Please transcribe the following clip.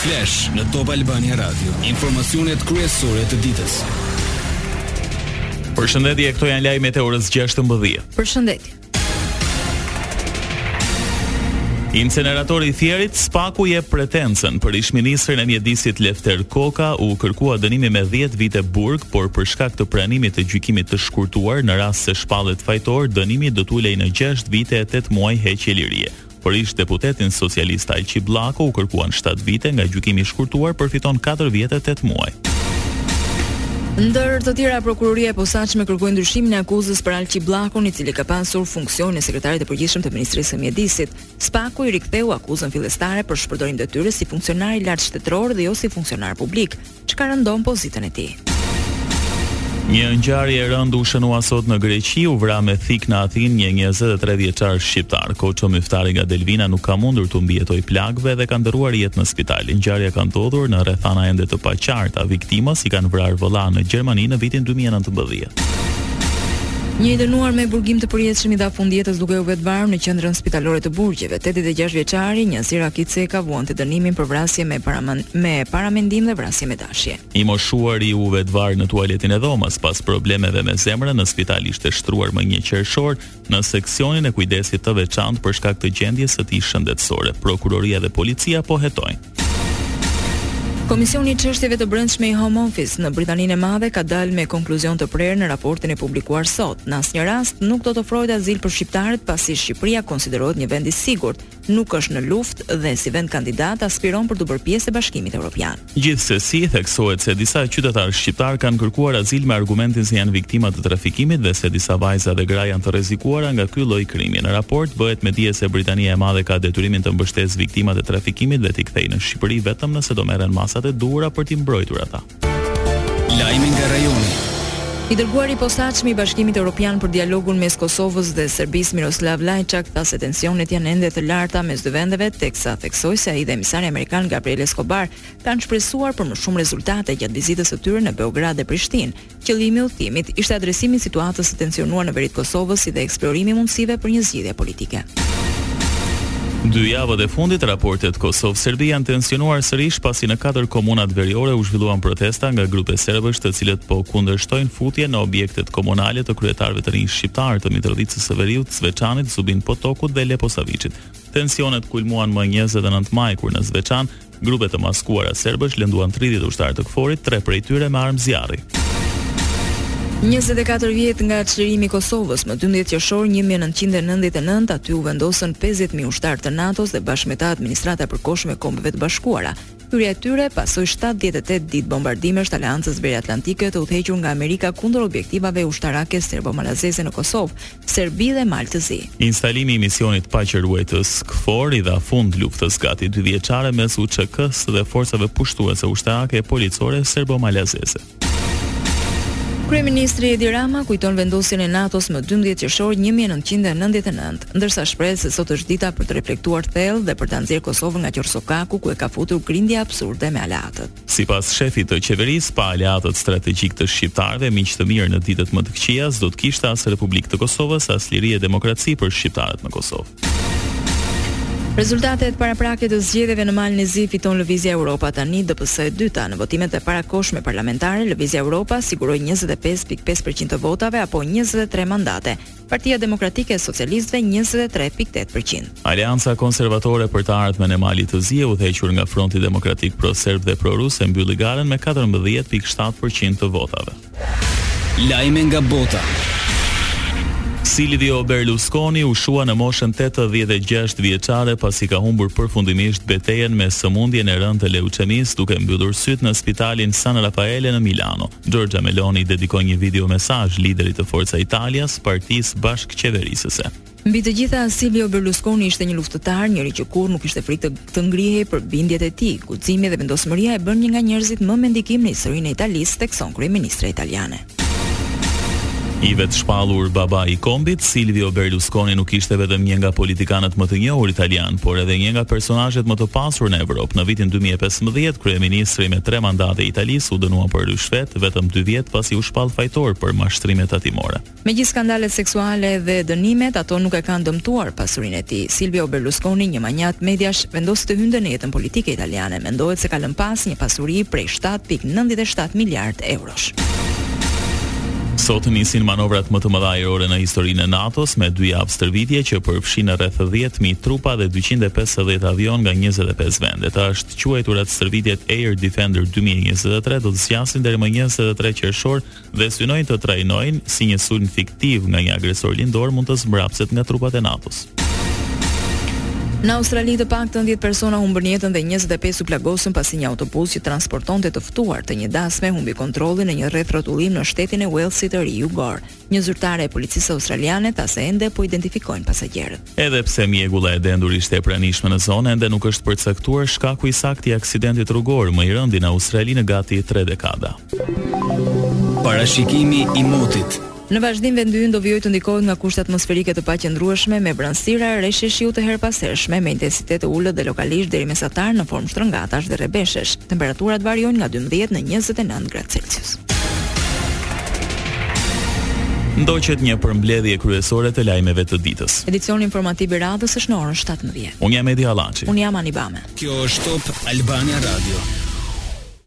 Flash në Top Albania Radio, informacionet kryesore të ditës. Përshëndetje, këto janë lajmet e orës 16. Përshëndetje. Inceneratori i Fierit SPAK-u jep pretencën për ish-ministrin e Mjedisit Lefter Koka u kërkua dënimi me 10 vite burg, por për shkak të pranimit të gjykimit të shkurtuar në rast se shpallet fajtor, dënimi do të ulet në 6 vite e 8 muaj heqje lirie. Për ish-deputetin socialist Alqi Bllako u kërkuan shtatë vite nga gjykimi i shkurtuar përfiton katër vjet e tetë muaj. Ndër të tjera, Prokuroria e Posaçme kërkoi ndryshimin e akuzës për Alqi Bllakun, i cili ka pasur funksionin e sekretarit të përgjithshëm të Ministrisë së Mjedisit. SPAK-u i riktheu akuzën fillestare për shpërdorim detyre si funksionar i lartë shtetëror dhe jo si funksionar publik. çka rëndon pozitën e tij. Një ngjarje e rëndë u shënua sot në Greqi, u vra me thikë në Athinë një 23 vjeçar shqiptar. Koço Myftari nga Delvina nuk ka mundur t'u mbijetojë plagëve dhe ka ndërruar jetë në spital. Ngjarja ka ndodhur në rrethana ende të paqarta. Viktimës i kanë vrarë vëllanë në Gjermani në vitin 2019. Një i dënuar me burgim të përjetshëm i dha fund jetës duke u vetëvarur në qendrën spitalore të Burgjeve. 86 vjeçari, Njazir Akiceka, vuante dënimin për vrasje me me paramendim dhe vrasje me dashje. I moshuari u vetvar në tualetin e dhomës pas problemeve me zemrën në spital ishte shtruar më 1 qershor në seksionin e kujdesit të veçantë për shkak të gjendjes së tij shëndetësore. Prokuroria dhe policia po hetojnë. Komisioni i Çështjeve të Brendshme i Home Office në Britaninë e Madhe ka dalë me konkluzion të prerë në raportin e publikuar sot. Në asnjë rast nuk do të ofrohet azil për shqiptarët pasi Shqipëria konsiderohet një vend i sigurt, nuk është në luftë dhe si vend kandidat aspiron për t'u bërë pjesë e Bashkimit Evropian. Gjithsesi, theksohet se disa qytetarë shqiptarë kanë kërkuar azil me argumentin se janë viktima të trafikimit dhe se disa vajza dhe gra janë të rrezikuara nga ky lloj krimi. Në raport bëhet me dije se Britania e Madhe ka detyrimin të mbështesë viktimat e trafikimit dhe t'i kthejë në Shqipëri vetëm nëse do merren masat e duhura për t'i mbrojtur ata. Lajme nga rajoni. I dërguari i posaçëm i Bashkimit Evropian për dialogun mes Kosovës dhe Serbisë, Miroslav Lajçak, tha se tensionet janë ende të larta mes dy vendeve, teksa theksoi se ai dhe emisari amerikan Gabriel Escobar kanë shpresuar për më shumë rezultate gjatë vizitës së tyre në Beograd dhe Prishtinë. Qëllimi i udhëtimit ishte adresimi i situatës së tensionuar në veri të Kosovës si dhe eksplorimi i mundësive për një zgjidhje politike. Dy javët e fundit, raportet Kosovë-Serbi janë tensionuar sërish pasi në katër komunat veriore u zhvilluan protesta nga grupe serbësh të cilët po kundërshtojnë futjen në objektet komunale të kryetarëve të rinj shqiptarë të Mitrovicës së Veriut, Zveçanit, Zubin Potokut dhe Leposaviqit. Tensionet kulmuan më njëzet e nëntë maj kur në Zveçan Grupe të maskuara serbësh lënduan 30 ushtarë të KFOR-it, tre prej tyre me armë zjarri. 24 vjet nga çlirimi i Kosovës më 12 qershor 1999 aty u vendosën 50.000 ushtarë të NATO-s dhe bashkë me ta administrata e përkohshme e Kombeve të Bashkuara. Hyrja e tyre pasoi 78 ditë bombardimesh të Aleancës Veriatlantike të udhëhequr nga Amerika kundër objektivave ushtarake serbo-malazeze në Kosovë, Serbi dhe Mal të Zi. Instalimi i misionit paqeruajtës KFOR i dha fund luftës gati dyvjeçare mes UÇK-së dhe forcave pushtuese ushtarake e policore serbo-malazeze. Kryeministri Edi Rama kujton vendosjen e NATO-s më dymbëdhjetë qershor një mijë e nëntëqind e nëntëdhjetë e nëntë, ndërsa shprehet se sot është dita për të reflektuar thellë dhe për ta nxjerrë Kosovën nga qorrsokaku ku e ka futur grindja absurde me aleatët. Sipas shefit të qeverisë, pa aleatët strategjikë të shqiptarëve, miq të mirë në ditët më të këqija, s'do të kishte as Republikë të Kosovës, as liri e demokraci për shqiptarët në Kosovë. Rezultatet paraprake të zgjedhjeve në Malin e Zi fiton Lëvizja Europa tani DPS e dyta në votimet e parakohshme parlamentare Lëvizja Europa siguroi 25.5% të votave apo 23 mandate Partia Demokratike e Socialistëve njëzet e tre pikë tetë përqind. Aleanca Konservatore për të Ardhmen e Malit të Zi e udhëhequr nga Fronti Demokratik Pro-Serb dhe Pro-Rus e mbylli garën me katërmbëdhjetë pikë shtatë përqind të votave. Lajme nga bota. Silvio Berlusconi u shua në moshën tetëdhjetë e gjashtë vjeçare pasi ka humbur përfundimisht betejën me sëmundjen e rëndë të leuçemisë, duke mbyllur sytë në spitalin San Raffaele në Milano. Giorgia Meloni i dedikoi një video-mesazh liderit të Forza Italias, partisë bashkëqeverisëse. Mbi të gjitha, Silvio Berlusconi ishte një luftëtar, njeri që kurrë nuk kishte frikë të ngrihej për bindjet e tij. Guximi dhe vendosmëria e bënë një nga njerëzit më me ndikim në historinë e Italisë, thekson kryeministrja italiane. I vetëshpallur baba i kombit, Silvio Berlusconi nuk ishte vetëm një nga politikanët më të njohur italianë, por edhe një nga personazhet më të pasur në Evropë. Në vitin dy mijë e pesëmbëdhjetë, kryeministri me tre mandate i Italisë u dënua për ryshfet, vetëm dy vjet pasi u shpall fajtor për mashtrime tatimore. Megjithë skandalet seksuale dhe dënimet, ato nuk e kanë dëmtuar pasurinë e tij. Silvio Berlusconi, një manjat mediash, vendosi të hynte në jetën politike italiane. Mendohet se ka lënë pas një pasuri prej shtatë pikë nëntëdhjetë e shtatë miliardë. Eurosh. Sot nisin manovrat më të mëdha ajrore në historinë e NATO-s me dy javë stërvitje që përfshijnë rreth 10.000 trupa dhe 250 avionë nga 25 vende. Të ashtuquajturat stërvitjet Air Defender 2023 do të zgjasin deri më 23 qershor dhe synojnë të trajnojnë si një sulm fiktiv nga një agresor lindor mund të zmbrapset nga trupat e NATO-s. Në Australi të paktën 10 persona humbën jetën dhe 25 u plagosën pasi një autobus që transportonte të ftuar të një dasme humbi kontrollin në një rrethrrotullim në shtetin e Uellsit të Ri Jugor. Një zyrtare e policisë australiane tha se ende po identifikojnë pasagjerët. Edhe pse mjegulla e dendur ishte e pranishme në zonë, ende nuk është përcaktuar shkaku i saktë i aksidentit rrugor më i rëndi në Australi në gati 3 dekada. Parashikimi i motit. Në vazhdim vendi ynë do vijojë të ndikohet nga kushte atmosferike të paqëndrueshme me vranësira e reshje shiu të herëpashershme me intensitet të ulët dhe lokalisht deri mesatar në formë shtrëngatash dhe rrebeshesh. Temperaturat variojnë nga dymbëdhjetë në njëzet e nëntë gradë Celsius. Ndoqët një përmbledhje kryesore të lajmeve të ditës. Edicioni informativ i radhës është në orën 17. Unë jam Edi Hallaçi. Unë jam Ani Bame. Kjo është Top Albania Radio.